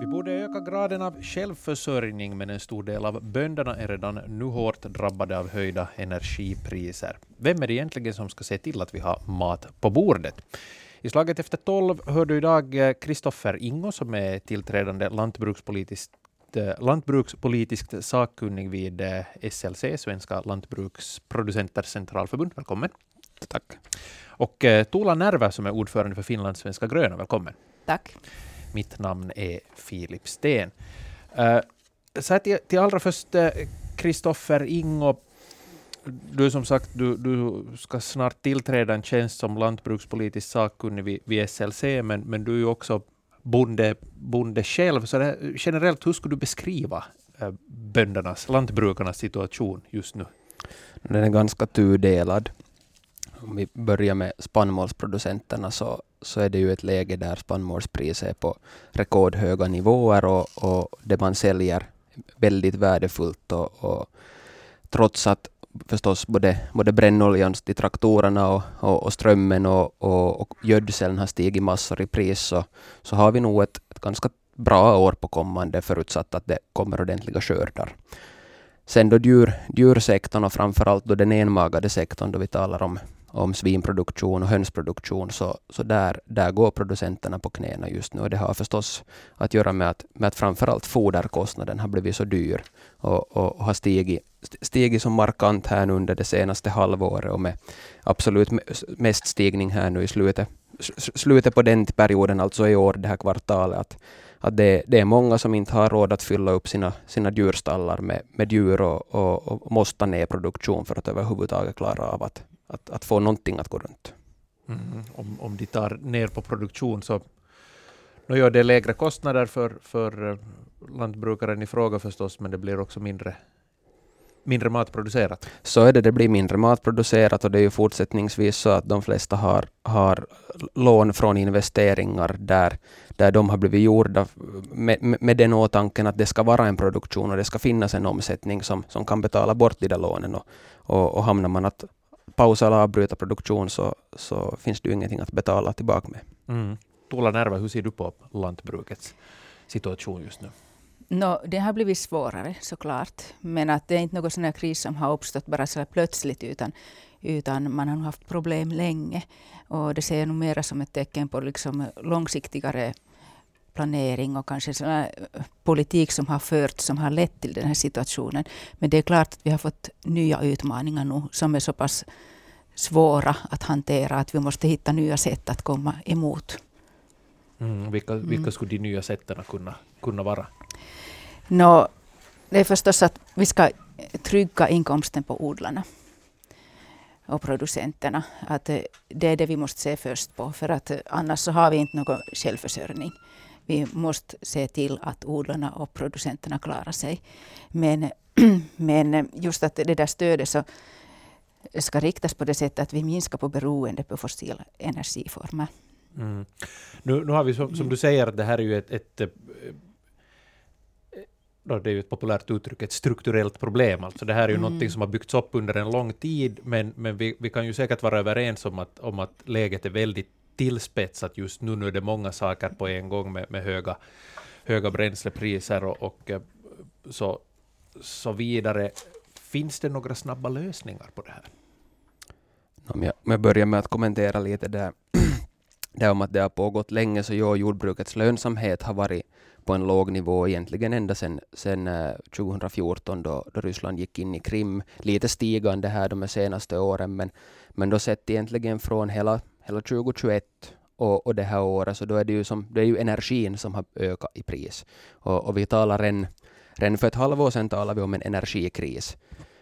Vi borde öka graden av självförsörjning, men en stor del av bönderna är redan nu hårt drabbade av höjda energipriser. Vem är det egentligen som ska se till att vi har mat på bordet? I slaget efter tolv hör du idag eh, Kristoffer Ingo som är tillträdande lantbrukspolitiskt eh, lantbrukspolitiskt sakkunnig vid eh, SLC, Svenska lantbruksproducenters centralförbund. Välkommen. Tack. Och eh, Tuula Närvä som är ordförande för Finlands Svenska gröna. Välkommen. Tack. Mitt namn är Filip Sten. Uh, så till, till allra först, Kristoffer uh, Ingo, du som sagt, du, du ska snart tillträda en tjänst som lantbrukspolitisk sakkunnig vid, vid SLC, men, men du är ju också bonde, bonde själv. Så det, generellt, hur skulle du beskriva uh, böndernas, lantbrukarnas situation just nu? Den är ganska tudelad. Om vi börjar med spannmålsproducenterna så, så är det ju ett läge där spannmålspriset är på rekordhöga nivåer och, och det man säljer väldigt värdefullt. Och, och trots att förstås både, både brännoljan till traktorerna och, och, och strömmen och, och, och gödseln har stigit massor i pris så, så har vi nog ett, ett ganska bra år på kommande förutsatt att det kommer ordentliga skördar. Sen då djur, djursektorn och framförallt då den enmagade sektorn då vi talar om om svinproduktion och hönsproduktion, så, så där, där går producenterna på knäna just nu. Och det har förstås att göra med att, med att framförallt foderkostnaden har blivit så dyr och, och, och har stigit, stigit så markant här nu under det senaste halvåret och med absolut mest stigning här nu i slutet, slutet på den perioden, alltså i år, det här kvartalet, att, att det, det, är många som inte har råd att fylla upp sina, sina djurstallar med, med djur och, och, och måste ner produktion för att överhuvudtaget klara av att, att, att få någonting att gå runt. Mm. Om, om de tar ner på produktion så nu gör det lägre kostnader för, för eh, lantbrukaren i fråga förstås, men det blir också mindre mindre mat producerat? Så är det, det blir mindre mat producerat och det är ju fortsättningsvis så att de flesta har, har lån från investeringar där, där de har blivit gjorda med, med den åtanken att det ska vara en produktion och det ska finnas en omsättning som, som kan betala bort de där lånen. Och, och, och hamnar man att pausa eller avbryta produktion så, så finns det ju ingenting att betala tillbaka med. Mm. Tuula Närva, hur ser du på lantbrukets situation just nu? No, det har blivit svårare såklart. Men att det är inte någon sån här kris som har uppstått bara så plötsligt utan, utan man har haft problem länge. Och det ser jag nog mera som ett tecken på liksom långsiktigare planering och kanske sån politik som har förts som har lett till den här situationen. Men det är klart att vi har fått nya utmaningar nu som är så pass svåra att hantera att vi måste hitta nya sätt att komma emot. Mm, vilka, vilka mm. skulle de nya sätten kunna, kunna vara? No, det är förstås att vi ska trygga inkomsten på odlarna och producenterna. Att det är det vi måste se först på, för att annars så har vi inte någon självförsörjning. Vi måste se till att odlarna och producenterna klarar sig. Men, men just att det där stödet så ska riktas på det sättet att vi minskar på beroende på fossila energiformer. Mm. Nu, nu har vi, som, som, du säger, det här är ju ett, ett det är ju ett populärt uttryck, ett strukturellt problem. Alltså det här är ju mm. någonting som har byggts upp under en lång tid, men, men vi, vi kan ju säkert vara överens om att, om att läget är väldigt tillspetsat just nu. Nu är det många saker på en gång med, med höga, höga bränslepriser och, och eh, så, så vidare. Finns det några snabba lösningar på det här? Om jag, om jag börjar med att kommentera lite där, där om att det har pågått länge, så ja, jordbrukets lönsamhet har varit på en låg nivå egentligen ända sedan sen, 2014 eh, då, då Ryssland gick in i Krim. Lite stigande här de senaste åren, men, men då sett egentligen från hela, hela 2021 och, och det här året, så då är det ju, som, det är ju energin som har ökat i pris. Och, och vi talar redan, redan för ett halvår sedan talade vi om en energikris.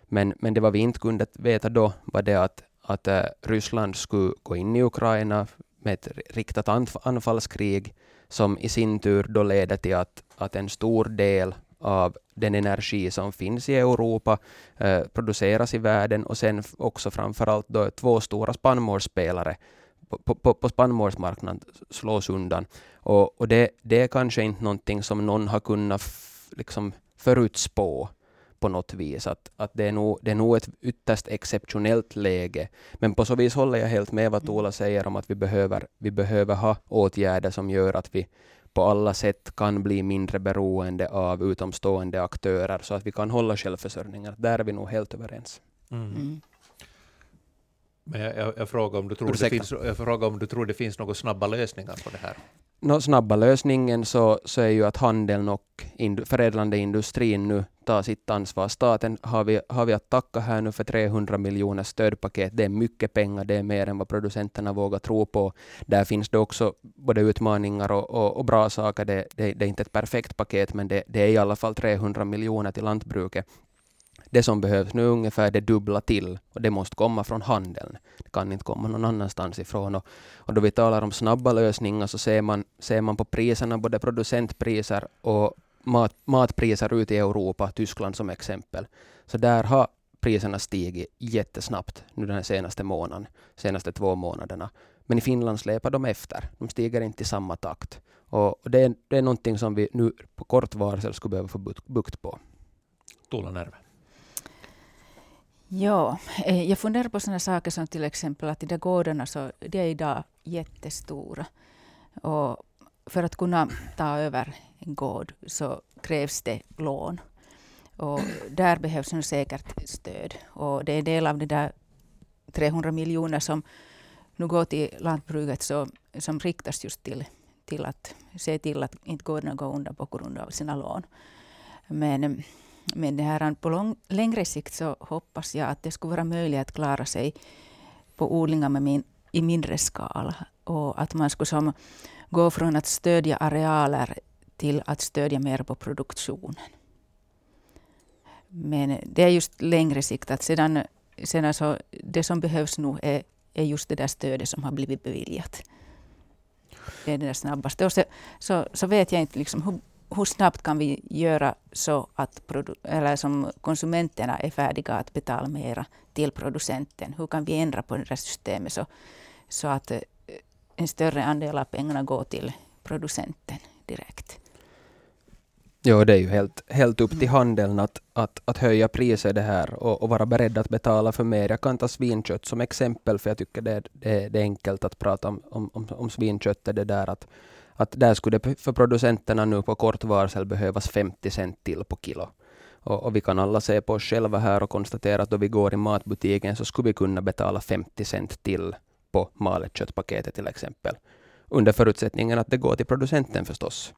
Men, men det var vi inte kunde veta då var det att, att uh, Ryssland skulle gå in i Ukraina med ett riktat anfallskrig som i sin tur då leder till att, att en stor del av den energi som finns i Europa eh, produceras i världen och sen också framförallt då två stora spannmålsspelare på, på, på spannmålsmarknaden slås undan. Och, och det, det är kanske inte någonting som någon har kunnat liksom förutspå. på något vis. Att, att det, är nog, det är nog ett ytterst exceptionellt läge. Men på så vis håller jag helt med vad Tola säger om att vi behöver, vi behöver ha åtgärder som gör att vi på alla sätt kan bli mindre beroende av utomstående aktörer så att vi kan hålla självförsörjningen. Där är vi nog helt överens. Mm. Mm. Men jag, jag, jag, frågar om du tror det finns, jag frågar om du tror det finns några snabba lösningar på det här? No, snabba lösningen så, så är ju att handeln och indu, förädlande industrin nu tar sitt ansvar. Staten har vi, har vi att tacka här nu för 300 miljoner stödpaket. Det är mycket pengar, det är mer än vad producenterna vågar tro på. Där finns det också både utmaningar och, och, och bra saker. Det, det, det, är inte ett perfekt paket, men det, det är i alla fall 300 miljoner till lantbruket det som behövs nu är ungefär det dubbla till och det måste komma från handeln. Det kan inte komma någon annanstans ifrån. Och, och då vi talar om snabba lösningar så ser man, ser man på priserna, både producentpriser och mat, matpriser ute i Europa, Tyskland som exempel. Så där har priserna stigit jättesnabbt nu den senaste månaden, senaste två månaderna. Men i Finland släpar de efter. De stiger inte i samma takt. Och, och det, är, det är någonting som vi nu på kort varsel skulle behöva få bukt på. Tuula Närve. Eh, ja, jag funderar på sådana saker som till exempel att de där gårdarna så, de är idag jättestora. Och för att kunna ta över en gård så krävs det lån. Och där behövs nu säkert stöd. Och det är en del av de där 300 miljoner som nu går till lantbruket så, som riktas just till, till att se till att inte gårdarna går undan på grund av sina lån. Men men det här, på lång, längre sikt så hoppas jag att det skulle vara möjligt att klara sig på odlingar med min, i mindre skala. Och att man skulle som gå från att stödja arealer till att stödja mer på produktionen. Men det är just längre sikt. att sedan, sedan alltså, Det som behövs nu är, är just det där stödet som har blivit beviljat. Det är det snabbaste. Och så, så, så vet jag inte liksom hur, hur snabbt kan vi göra så att eller som konsumenterna är färdiga att betala mera till producenten? Hur kan vi ändra på det här systemet så, så att eh, en större andel av pengarna går till producenten direkt? Ja, det är ju helt, helt upp till mm. handeln att, att, att höja priset det här och, och vara beredd att betala för mer. Jag kan ta svinkött som exempel, för jag tycker det, det, det är enkelt att prata om, om, om, om svinköttet. Det där att att där skulle det för producenterna nu på kort varsel behövas 50 cent till på kilo. Och, och, vi kan alla se på oss själva här och konstatera att då vi går i matbutiken så skulle vi kunna betala 50 cent till på malet köttpaketet till exempel. Under förutsättningen att det går till producenten förstås.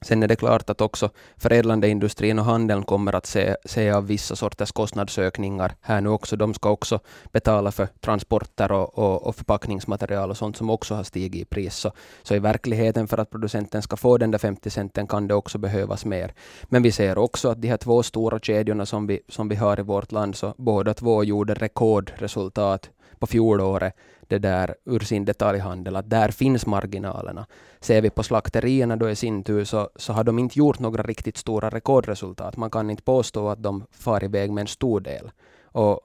Sen är det klart att också förädlande industrin och handeln kommer att se, se av vissa sorters kostnadsökningar här nu också. De ska också betala för transporter och, och, och förpackningsmaterial och sånt som också har stigit i pris. Så, så i verkligheten för att producenten ska få den där 50 centen kan det också behövas mer. Men vi ser också att de här två stora kedjorna som vi, som vi har i vårt land, så båda två gjorde rekordresultat på fjolåret det där ur sin detaljhandel, att där finns marginalerna. Ser vi på slakterierna då i sin tur så, så har de inte gjort några riktigt stora rekordresultat. Man kan inte påstå att de far iväg med en stor del. Och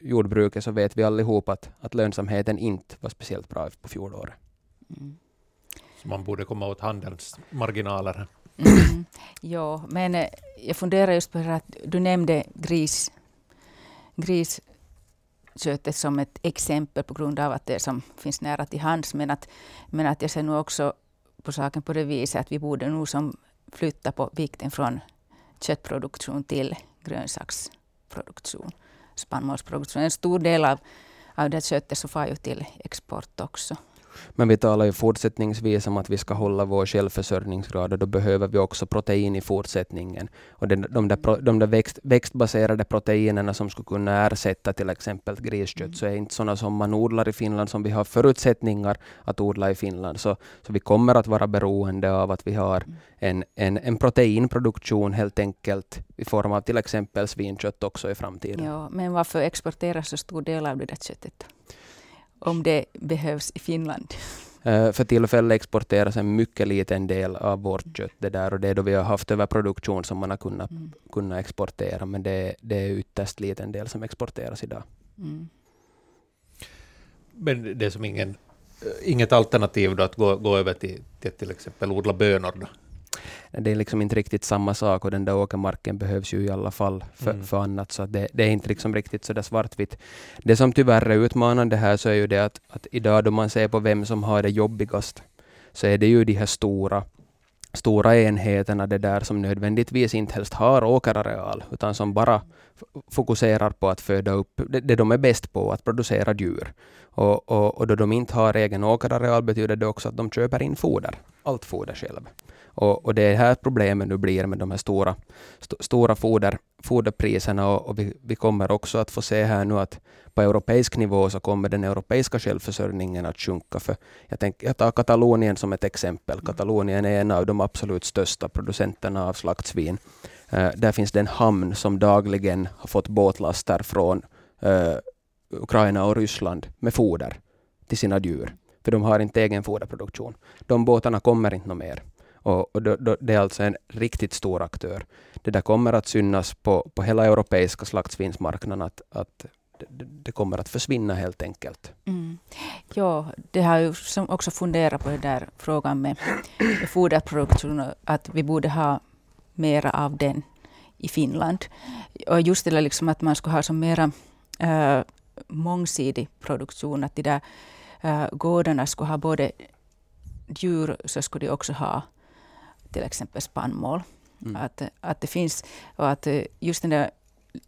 jordbruket så vet vi allihop att, att lönsamheten inte var speciellt bra på fjolåret. Mm. Så man borde komma åt handelns marginaler. Mm. ja, men eh, jag funderar just på att du nämnde gris, gris köttet som ett exempel på grund av att det som finns nära till hands. Men att, men att jag ser nu också på saken på det viset att vi borde nog som flytta på vikten från köttproduktion till grönsaksproduktion, spannmålsproduktion. En stor del av, av det köttet så far ju till export också. Men vi talar ju fortsättningsvis om att vi ska hålla vår självförsörjningsgrad och då behöver vi också protein i fortsättningen. Och de, de där, de där växt, växtbaserade proteinerna som skulle kunna ersätta till exempel griskött mm. så är inte sådana som man odlar i Finland som vi har förutsättningar att odla i Finland. Så, så vi kommer att vara beroende av att vi har mm. en, en, en proteinproduktion helt enkelt i form av till exempel svinkött också i framtiden. Ja, men varför exporteras så stor del av det där köttet? Om det behövs i Finland? Uh, för tillfället exporteras en mycket liten del av vårt kött. Det där, och det är då vi har haft överproduktion som man har kunnat, mm. kunnat exportera. Men det, det är ytterst liten del som exporteras idag. Mm. Men det är som ingen, inget alternativ då att gå, gå över till, till till exempel odla bönor? Då? Det är liksom inte riktigt samma sak och den där åkermarken behövs ju i alla fall för, Mm. för annat. Så det, det är inte liksom riktigt så där svartvitt. Det som tyvärr är utmanande här så är ju det att, att idag då man ser på vem som har det jobbigast så är det ju de här stora stora enheterna det där som nödvändigtvis inte helst har åkerareal utan som bara fokuserar på att föda upp det, det de är bäst på, att producera djur. Och, och, och då de inte har egen åkerareal betyder det också att de köper in foder, allt foder själv. Och, och det är här problemet nu blir med de här stora, st stora foder, foderpriserna och, och vi, vi kommer också att få se här nu att på europeisk nivå så kommer den europeiska självförsörjningen att sjunka. För jag, tänk, jag tar Katalonien som ett exempel. Katalonien är en av de absolut största producenterna av slaktsvin. Uh, där finns det en hamn som dagligen har fått båtlaster från uh, Ukraina och Ryssland med foder till sina djur. För de har inte egen foderproduktion. De båtarna kommer inte mer. Och, och då, då, det är alltså en riktigt stor aktör. Det där kommer att synas på, på hela europeiska slaktsvinsmarknaden att, att det, det kommer att försvinna helt enkelt. Mm. Ja, det har ju som också funderat på den där frågan med, foderproduktion, att vi borde ha mera av den i Finland. Och just det där liksom att man skulle ha som mera äh, mångsidig produktion, att de där äh, gårdarna skulle ha både djur, så skulle de också ha till exempel spannmål. Mm. Att, att det finns, och att eh, just den där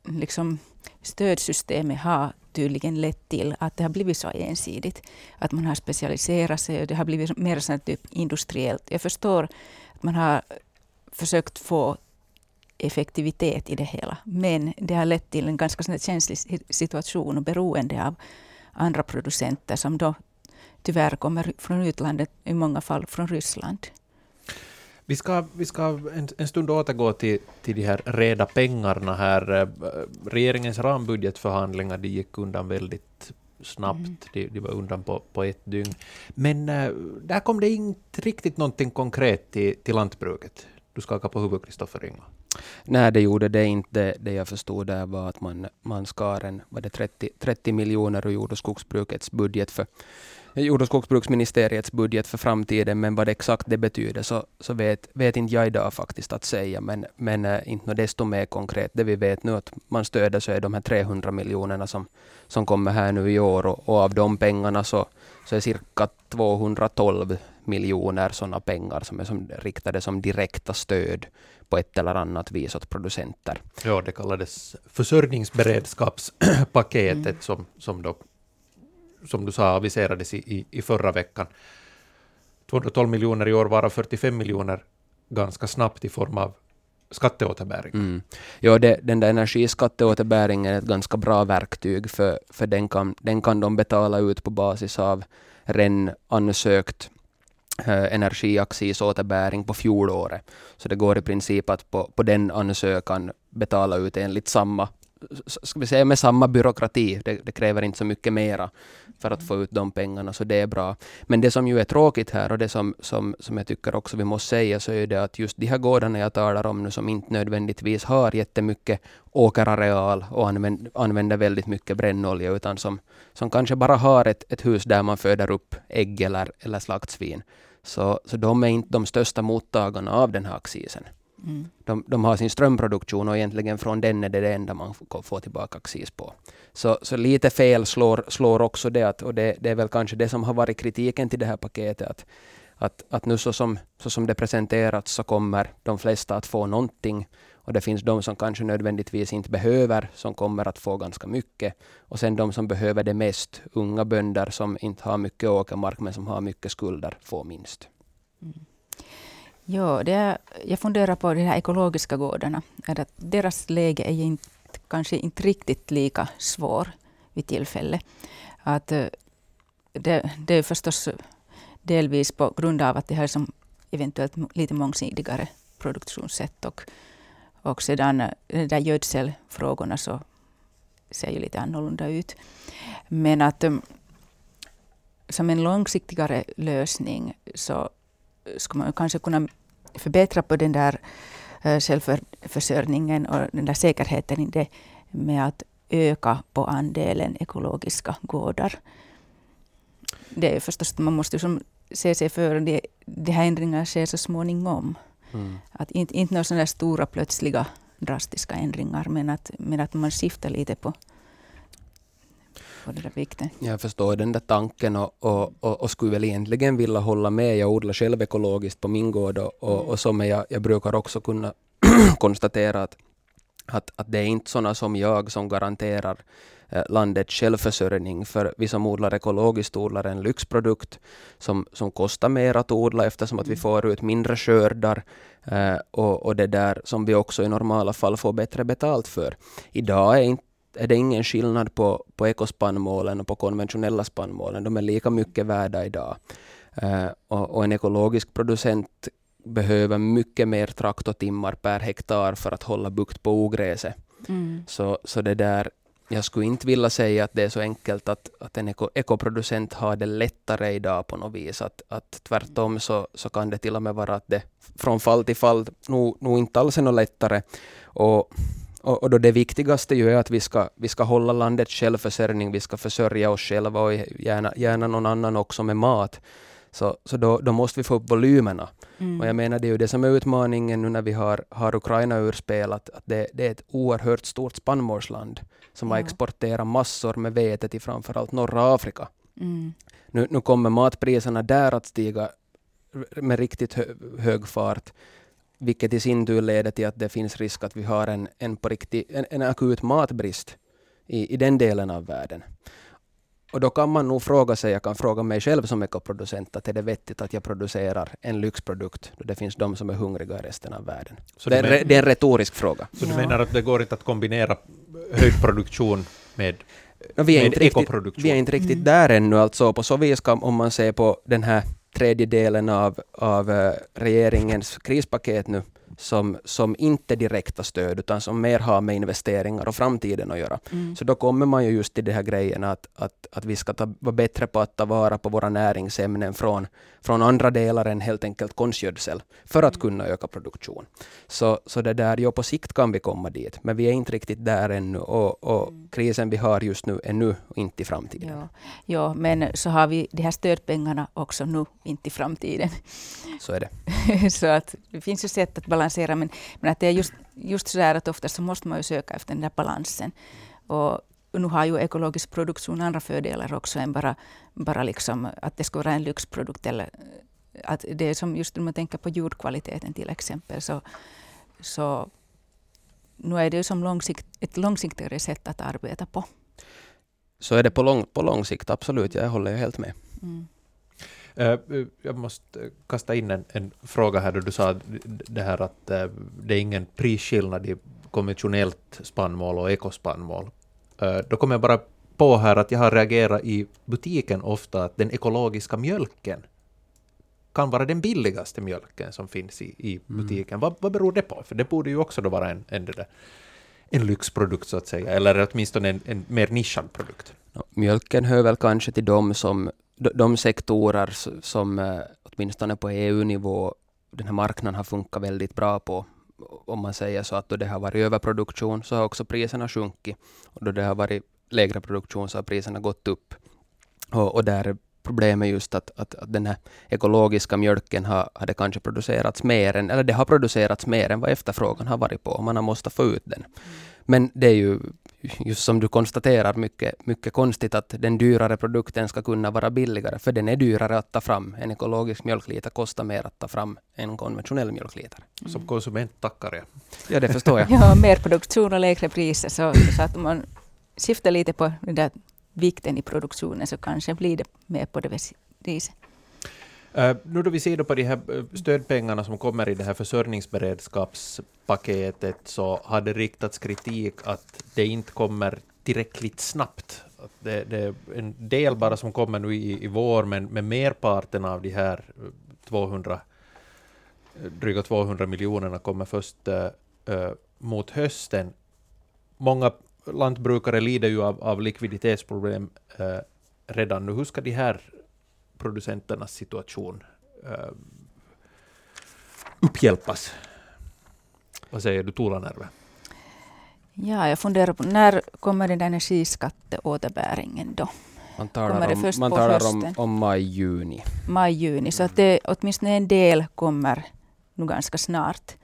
liksom, stödsystemet har tydligen lett till att det har blivit så ensidigt. Att man har specialiserat sig och det har blivit mer sånt typ industriellt. Jag förstår att man har försökt få effektivitet i det hela. Men det har lett till en ganska sån känslig situation och beroende av andra producenter som då tyvärr kommer från utlandet, i många fall från Ryssland. Vi ska, vi ska en, en stund återgå till, till de här reda pengarna här. Eh, Regeringens rambudgetförhandlingar de gick undan väldigt snabbt. Mm. De, de var undan på, på ett dygn. Men äh, där kom det inte riktigt någonting konkret till, till lantbruket. Du skakar på huvudet, Kristoffer Ringo. Nej, det gjorde det inte. Det jag förstod där var att man, man skar en, var det 30, 30 miljoner ur jord och skogsbrukets budget för jord och skogsbruksministeriets budget för framtiden, men vad det exakt det betyder så, så vet, vet inte jag idag faktiskt att säga, men, men äh, inte desto mer konkret. Det vi vet nu att man stöder så är de här 300 miljonerna som, som kommer här nu i år och, och av de pengarna så, så är cirka 212 miljoner sådana pengar som är som, riktade som direkta stöd på ett eller annat vis åt producenter. Ja, det kallades försörjningsberedskapspaketet mm. som, som då som du sa, aviserades i, i, i förra veckan. 212 miljoner i år, varav 45 miljoner ganska snabbt i form av skatteåterbäring. Mm. Ja, det, den där energiskatteåterbäringen är ett ganska bra verktyg, för, för den, kan, den kan de betala ut på basis av redan ansökt eh, energiaccisåterbäring på fjolåret. Så det går i princip att på, på den ansökan betala ut enligt samma ska vi säga med samma byråkrati. Det, det, kräver inte så mycket mera för att få ut de pengarna, så det är bra. Men det som ju är tråkigt här och det som, som, som jag tycker också vi måste säga så är det att just de här gårdarna jag talar om nu som inte nödvändigtvis har jättemycket åkerareal och använder, använder väldigt mycket brännolja utan som, som kanske bara har ett, ett hus där man föder upp ägg eller, eller slaktsvin. Så, så de är inte de största mottagarna av den här accisen. Mm. De, de, har sin strömproduktion och egentligen från den är det det enda man får tillbaka accis på. Så, så lite fel slår, slår också det, att, och det, det, är väl kanske det som har varit kritiken till det här paketet, att, att, att nu så som, så som det presenterats så kommer de flesta att få någonting och det finns de som kanske nödvändigtvis inte behöver, som kommer att få ganska mycket. Och sen de som behöver det mest, unga bönder som inte har mycket åkermark men som har mycket skulder, får minst. Mm. Ja, det är, jag funderar på de här ekologiska gårdarna. Att deras läge är inte, kanske inte riktigt lika svår vid tillfälle. Att eh, det, det är förstås delvis på grund av att det här som eventuellt lite mångsidigare produktionssätt och, och sedan eh, de där gödselfrågorna så ser ju lite annorlunda ut. Men att eh, som en långsiktigare lösning så skulle man kanske kunna förbättra på den där självförsörjningen och den där säkerheten i det med att öka på andelen ekologiska gårdar. Det är förstås, man måste ju se sig för, det, de här ändringarna sker så småningom. Mm. Att inte, inte några sådana stora plötsliga drastiska ändringar, men att, men att man skiftar lite på, på det där vikten. Jag förstår den där tanken och, och, och, och, skulle väl egentligen vilja hålla med. Jag odlar själv ekologiskt på min gård och, och, och så, men jag, jag brukar också kunna konstatera att, att, att det är inte sådana som jag som garanterar eh, landets självförsörjning. För vi som odlar ekologiskt odlar en lyxprodukt som, som kostar mer att odla eftersom att vi mm. får ut mindre skördar eh, och, och det där som vi också i normala fall får bättre betalt för. Idag är inte är det ingen skillnad på, på ekospannmålen och på konventionella spannmålen. De är lika mycket värda idag. Uh, och, och, en ekologisk producent behöver mycket mer traktortimmar per hektar för att hålla bukt på ogräset. Mm. Så, så det där, jag skulle inte vilja säga att det är så enkelt att, att en eko, ekoproducent har det lättare idag på något vis. Att, att tvärtom så, så kan det till och med vara att det från fall till fall nog, nog inte alls är något lättare. Och och, och då det viktigaste ju är att vi ska, vi ska hålla landets självförsörjning, vi ska försörja oss själva och gärna, gärna någon annan också med mat. Så, så då, då måste vi få upp volymerna. Mm. Och jag menar, det är ju det som är utmaningen nu när vi har, har Ukraina ur spel, att, att det, det, är ett oerhört stort spannmålsland som ja. har exporterat massor med vete till framförallt norra Afrika. Mm. Nu, nu kommer matpriserna där att stiga med riktigt hö, hög fart vilket i sin tur leder till att det finns risk att vi har en, en, på riktigt, en, en akut matbrist i, i den delen av världen. Och då kan man nog fråga sig, jag kan fråga mig själv som ekoproducent, att är det vettigt att jag producerar en lyxprodukt då det finns de som är hungriga i resten av världen? Så det, är, det är en retorisk fråga. Så du menar att det går inte att kombinera höjd produktion med, no, vi är med ekoproduktion? Riktigt, vi är inte riktigt mm. där ännu, alltså på så vis kan, om man ser på den här tredjedelen av, av eh, regeringens krispaket nu, som, som inte direkta stöd, utan som mer har med investeringar och framtiden att göra. Mm. Så då kommer man ju just till de här grejerna att, att, att vi ska ta, vara bättre på att ta vara på våra näringsämnen från, från andra delar än helt enkelt konstgödsel, för att mm. kunna öka produktion. Så, så det där, ja, på sikt kan vi komma dit, men vi är inte riktigt där ännu och, och mm. krisen vi har just nu är nu inte i framtiden. Ja. ja, men så har vi de här stödpengarna också nu, inte i framtiden. Så är det. så att det finns ju sätt att balansera, men, men att det är just, just så där att ofta så måste man ju söka efter den där balansen. Och nu har ju ekologisk produktion andra fördelar också än bara, bara liksom att det ska vara en lyxprodukt. Eller att det är som just när man tänker på jordkvaliteten till exempel. Så, så nu är det ju som långsikt, ett långsiktigare sätt att arbeta på. Så är det på lång, på lång sikt, absolut. Jag håller helt med. Mm. Uh, jag måste kasta in en, en, fråga här då du sa det här att uh, det är ingen prisskillnad i konventionellt spannmål och ekospannmål. Då kommer jag bara på här att jag har reagerat i butiken ofta att den ekologiska mjölken kan vara den billigaste mjölken som finns i, i mm. butiken. Mm. Vad, vad beror det på? För det borde ju också då vara en, en, en lyxprodukt så att säga, eller åtminstone en, en mer nischad produkt. Mjölken hör väl kanske till de som de sektorer som eh, åtminstone på EU-nivå den här marknaden har funkat väldigt bra på. Om man säger så att då det har varit överproduktion så har också priserna sjunkit. Och då det har varit lägre produktion så har priserna gått upp. Och, och där problemet just att, att, att den här ekologiska mjölken har, hade kanske producerats mer än, eller det har producerats mer än vad efterfrågan har varit på. Man har måste få ut den. Men det är ju just som du konstaterar, mycket, mycket konstigt att den dyrare produkten ska kunna vara billigare, för den är dyrare att ta fram. En ekologisk mjölkliter kostar mer att ta fram än en konventionell mjölkliter. Mm. Som konsument tackar jag. Ja, det förstår jag. ja, mer produktion och lägre priser, så, så att man skiftar lite på den där vikten i produktionen så kanske blir det mer på det viset. Uh, nu då vi ser på de här äh, stödpengarna som kommer i det här försörjningsberedskapspaketet så har det riktats kritik att det inte kommer tillräckligt snabbt. Att det, det är en del bara som kommer nu i, i vår, men, men merparten av de här äh, 200, dryga 200 miljonerna kommer först uh, mot hösten. Många lantbrukare lider ju av, av likviditetsproblem redan nu. Hur ska de här producenternas situation uh, upphjälpas. Vad säger du, Tuulanerve? Ja, jag funderar på när kommer den energiskatteåterbäringen då? Man talar, om, man talar om, om maj-juni. Maj-juni, så att det, åtminstone en del kommer nu ganska snart.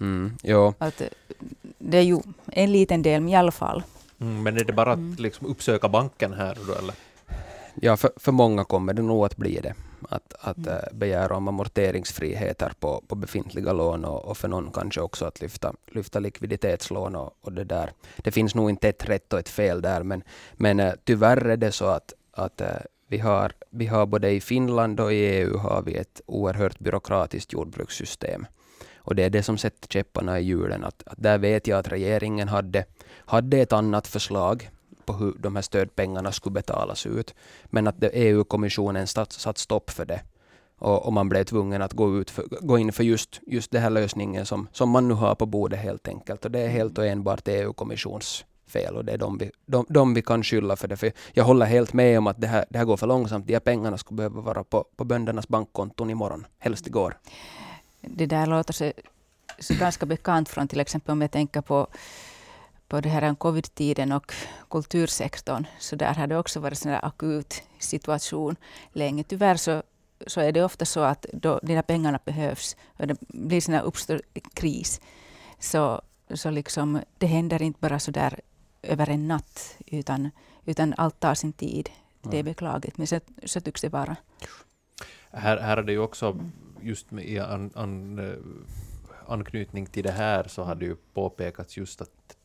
Mm, jo. Att det är ju en liten del, i alla fall. Mm, men är det bara att mm. liksom uppsöka banken här då, eller? Ja, för, för många kommer det nog att bli det. Att, att mm. Äh, begära om amorteringsfriheter på, på befintliga lån och, och, för någon kanske också att lyfta, lyfta likviditetslån och, och det där. Det finns nog inte ett rätt och ett fel där, men, men äh, tyvärr är det så att, att äh, vi har, vi har både i Finland och i EU har vi ett oerhört byråkratiskt jordbrukssystem. Och det är det som sätter käpparna i hjulen. Att, att där vet jag att regeringen hade, hade ett annat förslag på hur de här stödpengarna skulle betalas ut. Men att EU-kommissionen satt, satt stopp för det. Och, och, man blev tvungen att gå, ut för, gå in för just, just den här lösningen som, som man nu har på bordet helt enkelt. Och det är helt och enbart EU-kommissions fel och det är de vi, de, de vi kan skylla för det. För jag håller helt med om att det här, det här går för långsamt. De här pengarna skulle behöva vara på, på böndernas bankkonton imorgon, helst igår. Det där låter så, så ganska bekant från till exempel om jag tänker på på det här covid-tiden och kultursektorn, så där har det också varit en akut situation länge. Tyvärr så, så är det ofta så att då de här pengarna behövs och det blir en uppstår kris, så, så liksom, det händer inte bara så där över en natt, utan, utan allt tar sin tid. Det är beklagligt, men så, så tycks det vara. Här, här är det ju också, just med i an, an, eh, anknytning till det här, så har det ju påpekats just att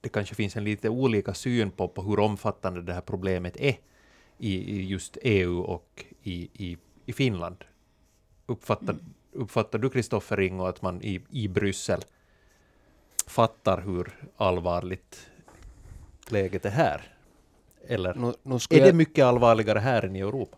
det kanske finns en lite olika syn på, på hur omfattande det här problemet är i, i just EU och i, i, i Finland. Uppfattar, uppfattar du, Kristoffer Ringo, att man i, i Bryssel fattar hur allvarligt läget är här? Eller nu, nu är det mycket allvarligare här än i Europa?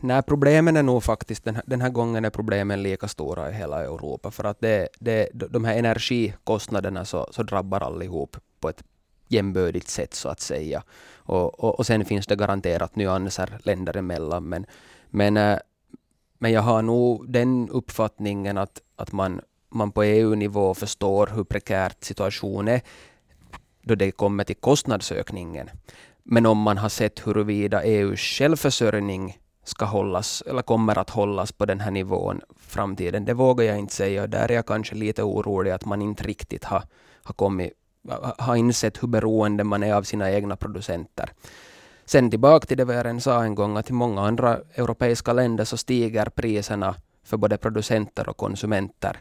Nej, problemen är nog faktiskt, den här, den här gången är problemen lika stora i hela Europa, för att det, det, de här energikostnaderna så, så drabbar allihop på ett jämbördigt sätt så att säga. Och, och, och sen finns det garanterat nyanser länder emellan, men, men, eh, men jag har nog den uppfattningen att, att man, man på EU-nivå förstår hur prekärt situationen är då det kommer till kostnadsökningen. Men om man har sett huruvida EUs självförsörjning ska hållas eller kommer att hållas på den här nivån framtiden, det vågar jag inte säga. Där är jag kanske lite orolig att man inte riktigt har, har, kommit, har insett hur beroende man är av sina egna producenter. Sen tillbaka till det vi redan sa en gång, att i många andra europeiska länder så stiger priserna för både producenter och konsumenter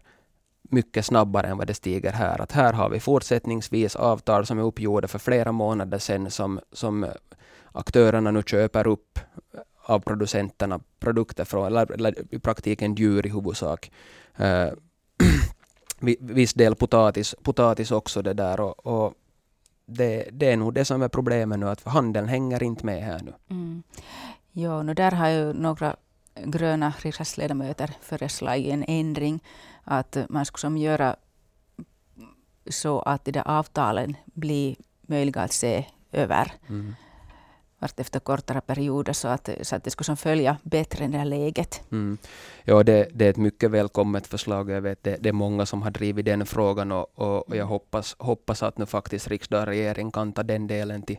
mycket snabbare än vad det stiger här. Att här har vi fortsättningsvis avtal som är uppgjorda för flera månader sedan som, som aktörerna nu köper upp av producenterna produkter från, eller, eller i praktiken djur i huvudsak. Eh, viss del potatis, potatis också det där och, och det, det, är nog det som är problemet nu, att handeln hänger inte med här nu. Mm. Jo, nu där har ju några gröna riksdagsledamöter föreslagit en ändring att man skulle som göra så att de där avtalen blir möjliga att se över mm. vart efter kortare perioder så att, så att det skulle som följa bättre det här läget. Mm. Ja, det, det, är ett mycket välkommet förslag. Jag vet det, det är många som har drivit den frågan och, och, och jag hoppas, hoppas att nu faktiskt riksdag och regering kan ta den delen till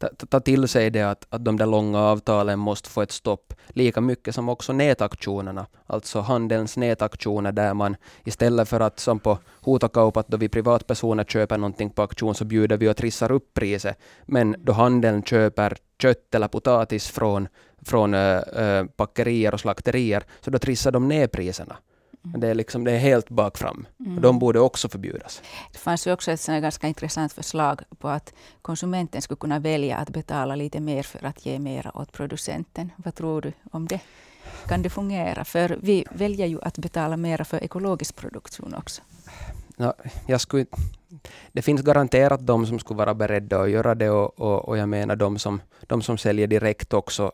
ta, ta till sig det att, att de där långa avtalen måste få ett stopp. Lika mycket som också nätaktionerna, alltså handelns nätaktioner där man istället för att som på Hotokaupat då vi privatpersoner köper någonting på auktion så bjuder vi och trissar upp priset. Men då handeln köper kött eller potatis från, från äh, äh, packerier och slakterier så då trissar de ner priserna. Det är, liksom, det är helt bakfram. Mm. De borde också förbjudas. Det fanns ju också ett ganska intressant förslag på att konsumenten skulle kunna välja att betala lite mer för att ge mer åt producenten. Vad tror du om det? Kan det fungera? För vi väljer ju att betala mer för ekologisk produktion också. No, jag skulle, det finns garanterat de som skulle vara beredda att göra det och, och, och jag menar de som, de som säljer direkt också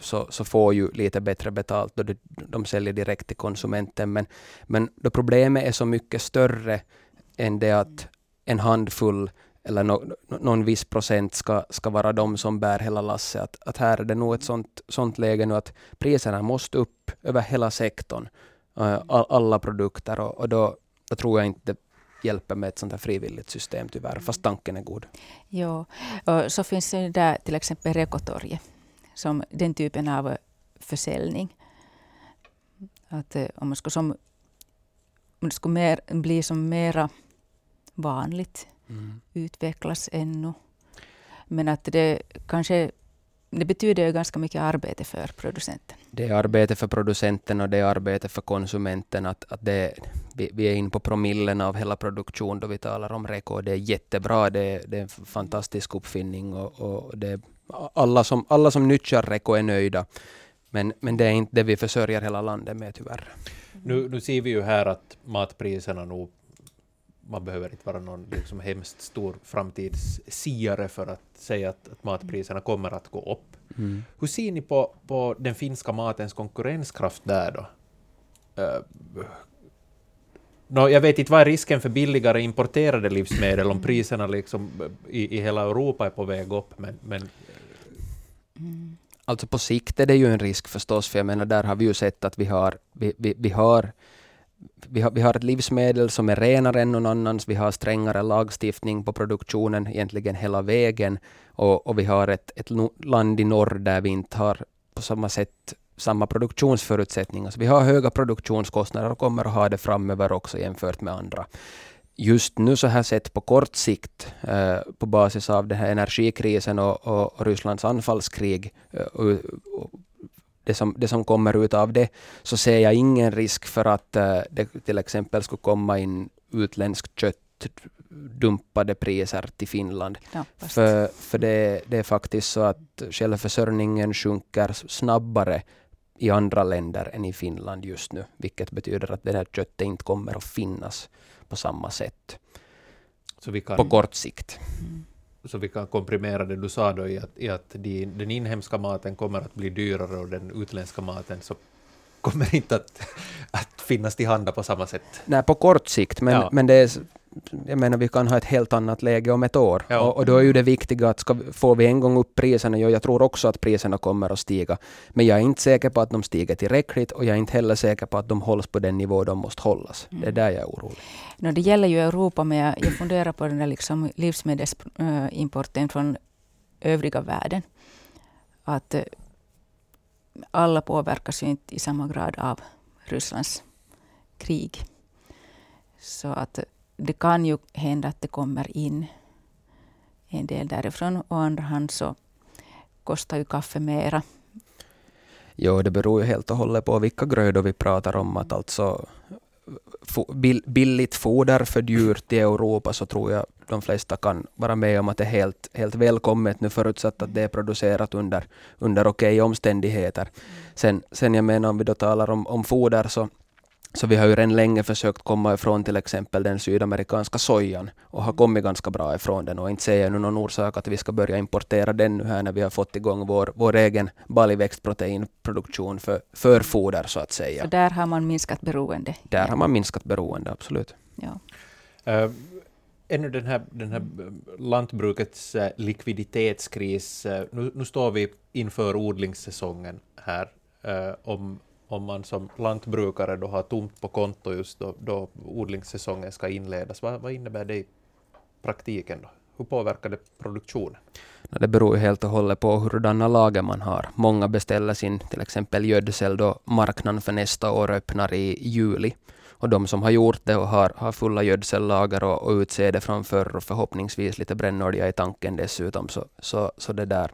så, så får ju lite bättre betalt då de, de säljer direkt till konsumenten. Men, men då problemet är så mycket större än det att en handfull eller no, någon viss procent ska, ska vara de som bär hela lasset. Att, att här är det nog ett sånt, sånt läge nu att priserna måste upp över hela sektorn, eh, All, alla produkter, och, och då, då tror jag inte det hjälper med ett sånt här frivilligt system tyvärr, fast tanken är god. Ja, och så finns det där till exempel Rekotorget som den typen av försäljning. Att eh, om, man ska som, om det skulle mer, bli som mera vanligt, Mm. utvecklas ännu. Men att det kanske det betyder ju ganska mycket arbete för producenten. Det är arbete för producenten och det är arbete för konsumenten. Att, att det, vi, vi är inne på promillen av hela produktionen då vi talar om Reko. Det är jättebra, det är, det är en fantastisk uppfinning och, och det alla, som, alla som nyttjar Reko är nöjda. Men, men det är inte det vi försörjer hela landet med tyvärr. Nu, nu ser vi ju här att matpriserna nog man behöver inte vara någon liksom hemskt stor framtidssiare för att säga att, att matpriserna kommer att gå upp. Mm. Hur ser ni på, på den finska matens konkurrenskraft där då? Uh, no, jag vet inte, vad är risken för billigare importerade livsmedel om priserna liksom i, i hela Europa är på väg upp? Men, men Mm. Alltså på sikt är det ju en risk förstås, för jag menar där har vi ju sett att vi har, vi, vi, vi har vi har, vi har ett livsmedel som är renare än någon annans, vi har strängare lagstiftning på produktionen egentligen hela vägen och, och vi har ett, ett land i norr där vi inte har på samma sätt samma produktionsförutsättningar. Så vi har höga produktionskostnader och kommer att ha det framöver också jämfört med andra. Just nu så här sett på kort sikt, eh, på basis av den här energikrisen och, och, och Rysslands anfallskrig, eh, och, och det som, det som kommer ut av det, så ser jag ingen risk för att uh, det till exempel skulle komma in utländskt kött dumpade priser till Finland. Knappast. För, för det, det är faktiskt så att självförsörjningen sjunker snabbare i andra länder än i Finland just nu, vilket betyder att det här köttet inte kommer att finnas på samma sätt kan, på kort sikt. Mm. så vi kan komprimera det du sa då i att, i att de, den inhemska maten kommer att bli dyrare och den utländska maten så kommer inte att, att finnas till handa på samma sätt. Nej, på kort sikt, men, Ja. men det är, jag menar, vi kan ha ett helt annat läge om ett år. Ja. Och, och då är ju det viktiga att ska, vi- får vi en gång upp priserna, ja, jag tror också att priserna kommer att stiga, men jag är inte säker på att de stiger tillräckligt och jag är inte heller säker på att de hålls på den nivå de måste hållas. Det är där jag är orolig. No, det gäller ju Europa, men jag, jag funderar på den där liksom livsmedelsimporten från övriga världen. Att eh, alla påverkas ju inte i samma grad av Rysslands krig. Så att eh, det kan ju hända att det kommer in en del därifrån. Och andra hand så kostar ju kaffe mera. Jo, det beror ju helt och hållet på vilka grödor vi pratar om. Att alltså billigt foder för djur till Europa så tror jag de flesta kan vara med om att det är helt, helt välkommet nu förutsatt att det är producerat under, under okej omständigheter. Sen, sen jag menar om vi då talar om, om foder så så vi har ju redan länge försökt komma ifrån till exempel den sydamerikanska sojan och har kommit ganska bra ifrån den och inte ser jag nu någon orsak att vi ska börja importera den nu här när vi har fått igång vår, vår egen baljväxtproteinproduktion för, för foder så att Så säga. där har man minskat beroende. Där har man minskat beroende, absolut. Ja. Uh, ännu den här, den här lantbrukets eh, likviditetskris, eh, nu, nu står vi inför odlingssäsongen här. Om, om man som lantbrukare då har tomt på konto just då, då odlingssäsongen ska inledas, vad, vad innebär det i praktiken? Då? Hur påverkar det produktionen? Det beror ju helt och hållet på hurdana lager man har. Många beställer sin till exempel gödsel då marknaden för nästa år öppnar i juli. Och de som har gjort det och har, har fulla gödsellager och, och utsäde framför och förhoppningsvis lite brännolja i tanken dessutom, så, så, så det där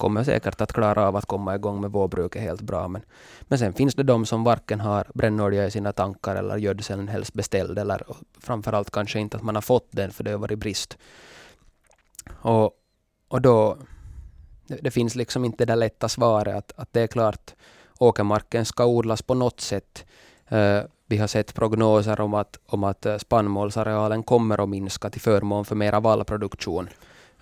kommer säkert att klara av att komma igång med vårbruket helt bra. Men, men sen finns det de som varken har brännolja i sina tankar eller gödseln helst beställd, eller framförallt kanske inte att man har fått den för det har varit brist. Och, och då, det, det finns liksom inte det där lätta svaret att, att det är klart åkermarken ska odlas på något sätt. Uh, vi har sett prognoser om att, om att eh, spannmålsarealen kommer att minska till förmån för mera vallproduktion.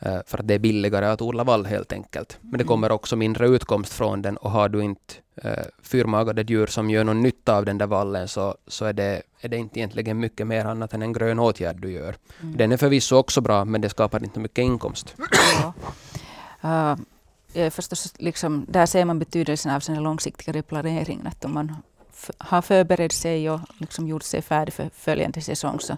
Eh, för att det är billigare att odla vall helt enkelt. Men det kommer också mindre utkomst från den och har du inte eh, fyrmagade djur som gör någon nytta av den där vallen så, så är, det, är det inte egentligen mycket mer annat än en grön åtgärd du gör. Mm. Den är förvisso också bra men det skapar inte mycket inkomst. Ja. Uh, ja, förstås, liksom, där ser man betydelsen av den långsiktiga planeringen. Att om man har förberett sig och liksom gjort sig färdig för följande säsong så,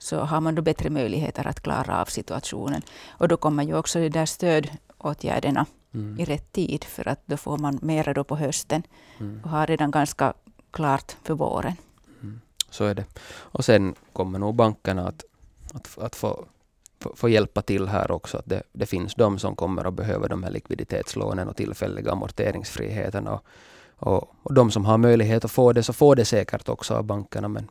så har man då bättre möjligheter att klara av situationen. Och då kommer ju också de där stödåtgärderna mm. i rätt tid för att då får man mera då på hösten mm. och har redan ganska klart för våren. Mm. Så är det. Och sen kommer nog bankerna att, att, att få, få, hjälpa till här också. Att det, det finns de som kommer att behöva de här likviditetslånen och tillfälliga amorteringsfriheten. Och, och, och de som har möjlighet att få det, så får det säkert också av bankerna. Men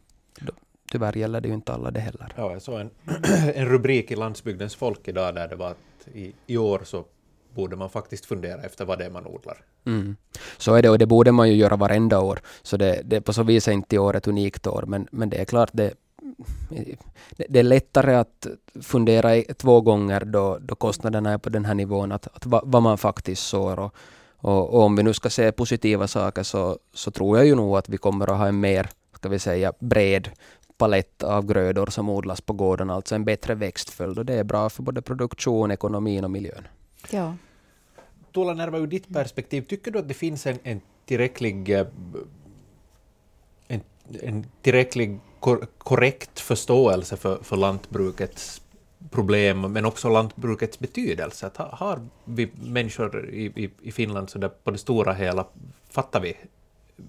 tyvärr gäller det ju inte alla det heller. Ja, jag såg en, en rubrik i Landsbygdens folk idag där det var att i, i år så borde man faktiskt fundera efter vad det är man odlar. Mm. Så är det, och det borde man ju göra varenda år. Så det, det på så vis är inte i år ett unikt år, men, men det är klart det, det är lättare att fundera två gånger då, då kostnaderna är på den här nivån, att, att vad man faktiskt sår. Och, och, och, om vi nu ska se positiva saker så, så tror jag ju nog att vi kommer att ha en mer, ska vi säga, bred palett av grödor som odlas på gården, alltså en bättre växtföljd och det är bra för både produktion, ekonomin och miljön. Ja. Tuula Närva, ur ditt perspektiv, tycker du att det finns en, en tillräcklig eh, en, en tillräcklig kor korrekt förståelse för, för lantbrukets problem, men också lantbrukets betydelse? Att har vi människor i, i, i Finland så där på det stora hela, fattar vi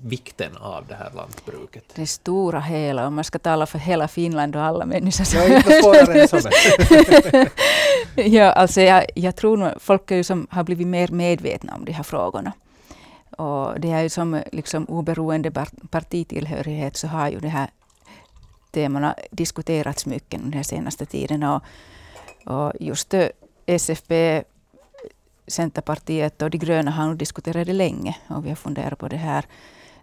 vikten av det här lantbruket? Det stora hela, om man ska tala för hela Finland och alla människor. Så ja, inte svårare än så. ja, alltså jag, jag tror nog folk är ju som har blivit mer medvetna om de här frågorna. Och det är ju som liksom oberoende partitillhörighet så har ju det här temana diskuterats mycket den här senaste tiden. Och, och just SFP, Centerpartiet och de gröna har nog diskuterat det länge och vi har funderat på det här.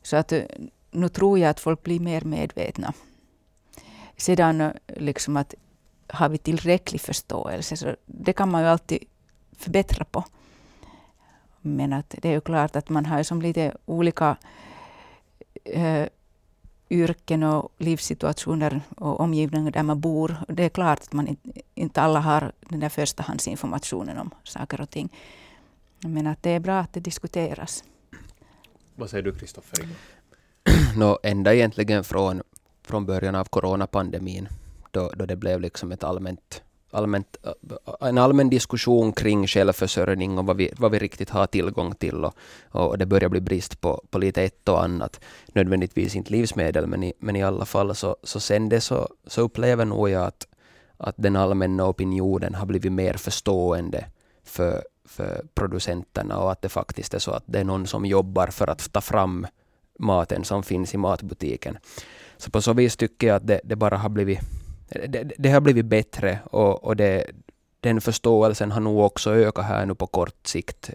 Så att eh, nu tror jag att folk blir mer medvetna. Sedan eh, liksom att har vi tillräcklig förståelse, så det kan man ju alltid förbättra på. Men att det är ju klart att man har som lite olika äh, yrken och livssituationer och omgivningar där man bor. Det är klart att man inte alla har den där förstahandsinformationen om saker och ting. Men att det är bra att det diskuteras. Vad säger du, Kristoffer? no, ända egentligen från, från början av coronapandemin, då, då det blev liksom ett allmänt, allmänt, äh, en allmän diskussion kring självförsörjning och vad vi, vad vi riktigt har tillgång till. Och, och det börjar bli brist på, på lite ett och annat. Nödvändigtvis inte livsmedel, men i, men i alla fall så, så sen det så, så upplever nog jag att, att den allmänna opinionen har blivit mer förstående för, för producenterna och att det faktiskt är så att det är någon som jobbar för att ta fram maten som finns i matbutiken. Så på så vis tycker jag att det, det bara har blivit, det, det, har blivit bättre och, och det, den förståelsen har nog också ökat här nu på kort sikt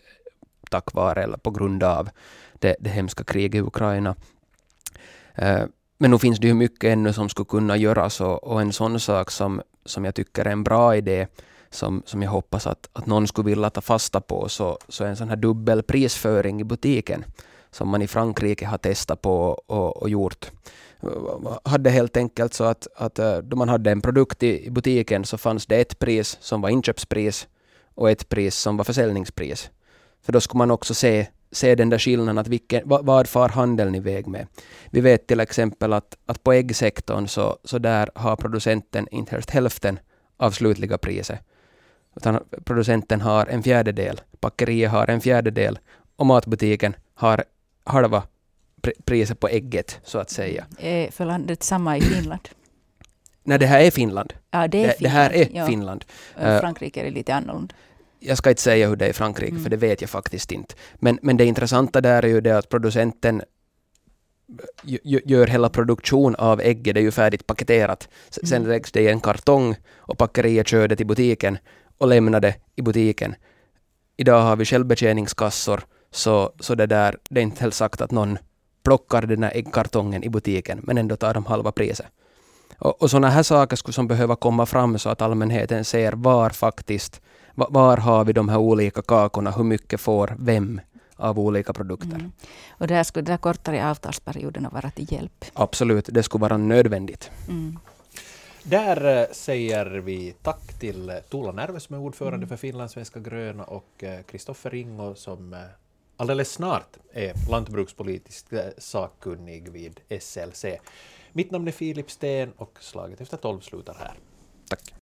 tack vare eller på grund av det, det hemska kriget i Ukraina. Eh, men nu finns det ju mycket ännu som skulle kunna göras och, och en sån sak som, som jag tycker är en bra idé som, som jag hoppas att, att någon skulle vilja ta fasta på, så, så en sån här dubbel prisföring i butiken som man i Frankrike har testat på och, och gjort hade helt enkelt så att, att eh, då man hade en produkt i, i butiken så fanns det ett pris som var inköpspris och ett pris som var försäljningspris. För då skulle man också se, se den där skillnaden, att vilken, vad, vad far handeln iväg med. Vi vet till exempel att, att på äggsektorn så, så där har producenten inte helst hälften av slutliga priset. Utan producenten har en fjärdedel, packeriet har en fjärdedel och matbutiken har halva priset på ägget, så att säga. Är för landet samma i Finland? Nej, det här är Finland. Ja, det, är Finland. det här är ja. Finland. Frankrike är lite annorlunda. Jag ska inte säga hur det är i Frankrike, mm. för det vet jag faktiskt inte. Men, men det intressanta där är ju det att producenten gör hela produktion av ägget, det är ju färdigt paketerat. Sen mm. läggs det i en kartong och packeriet kör det till butiken och lämnar det i butiken. Idag har vi självbetjäningskassor, så, så det, där, det är inte helt sagt att någon plockar den här äggkartongen i butiken, men ändå tar de halva priset. Och, och sådana här saker skulle som behöva komma fram så att allmänheten ser var faktiskt, var, var har vi de här olika kakorna, hur mycket får vem av olika produkter. Mm. Och där skulle den kortare avtalsperioden vara till hjälp. Absolut, det skulle vara nödvändigt. Mm. Där eh, säger vi tack till eh, Tuula Närve som är ordförande mm. för Finlandssvenska gröna och Kristoffer eh, Ringo som alldeles snart är lantbrukspolitisk sakkunnig vid SLC. Mitt namn är Filip Sten och slaget efter tolv slutar här. Tack.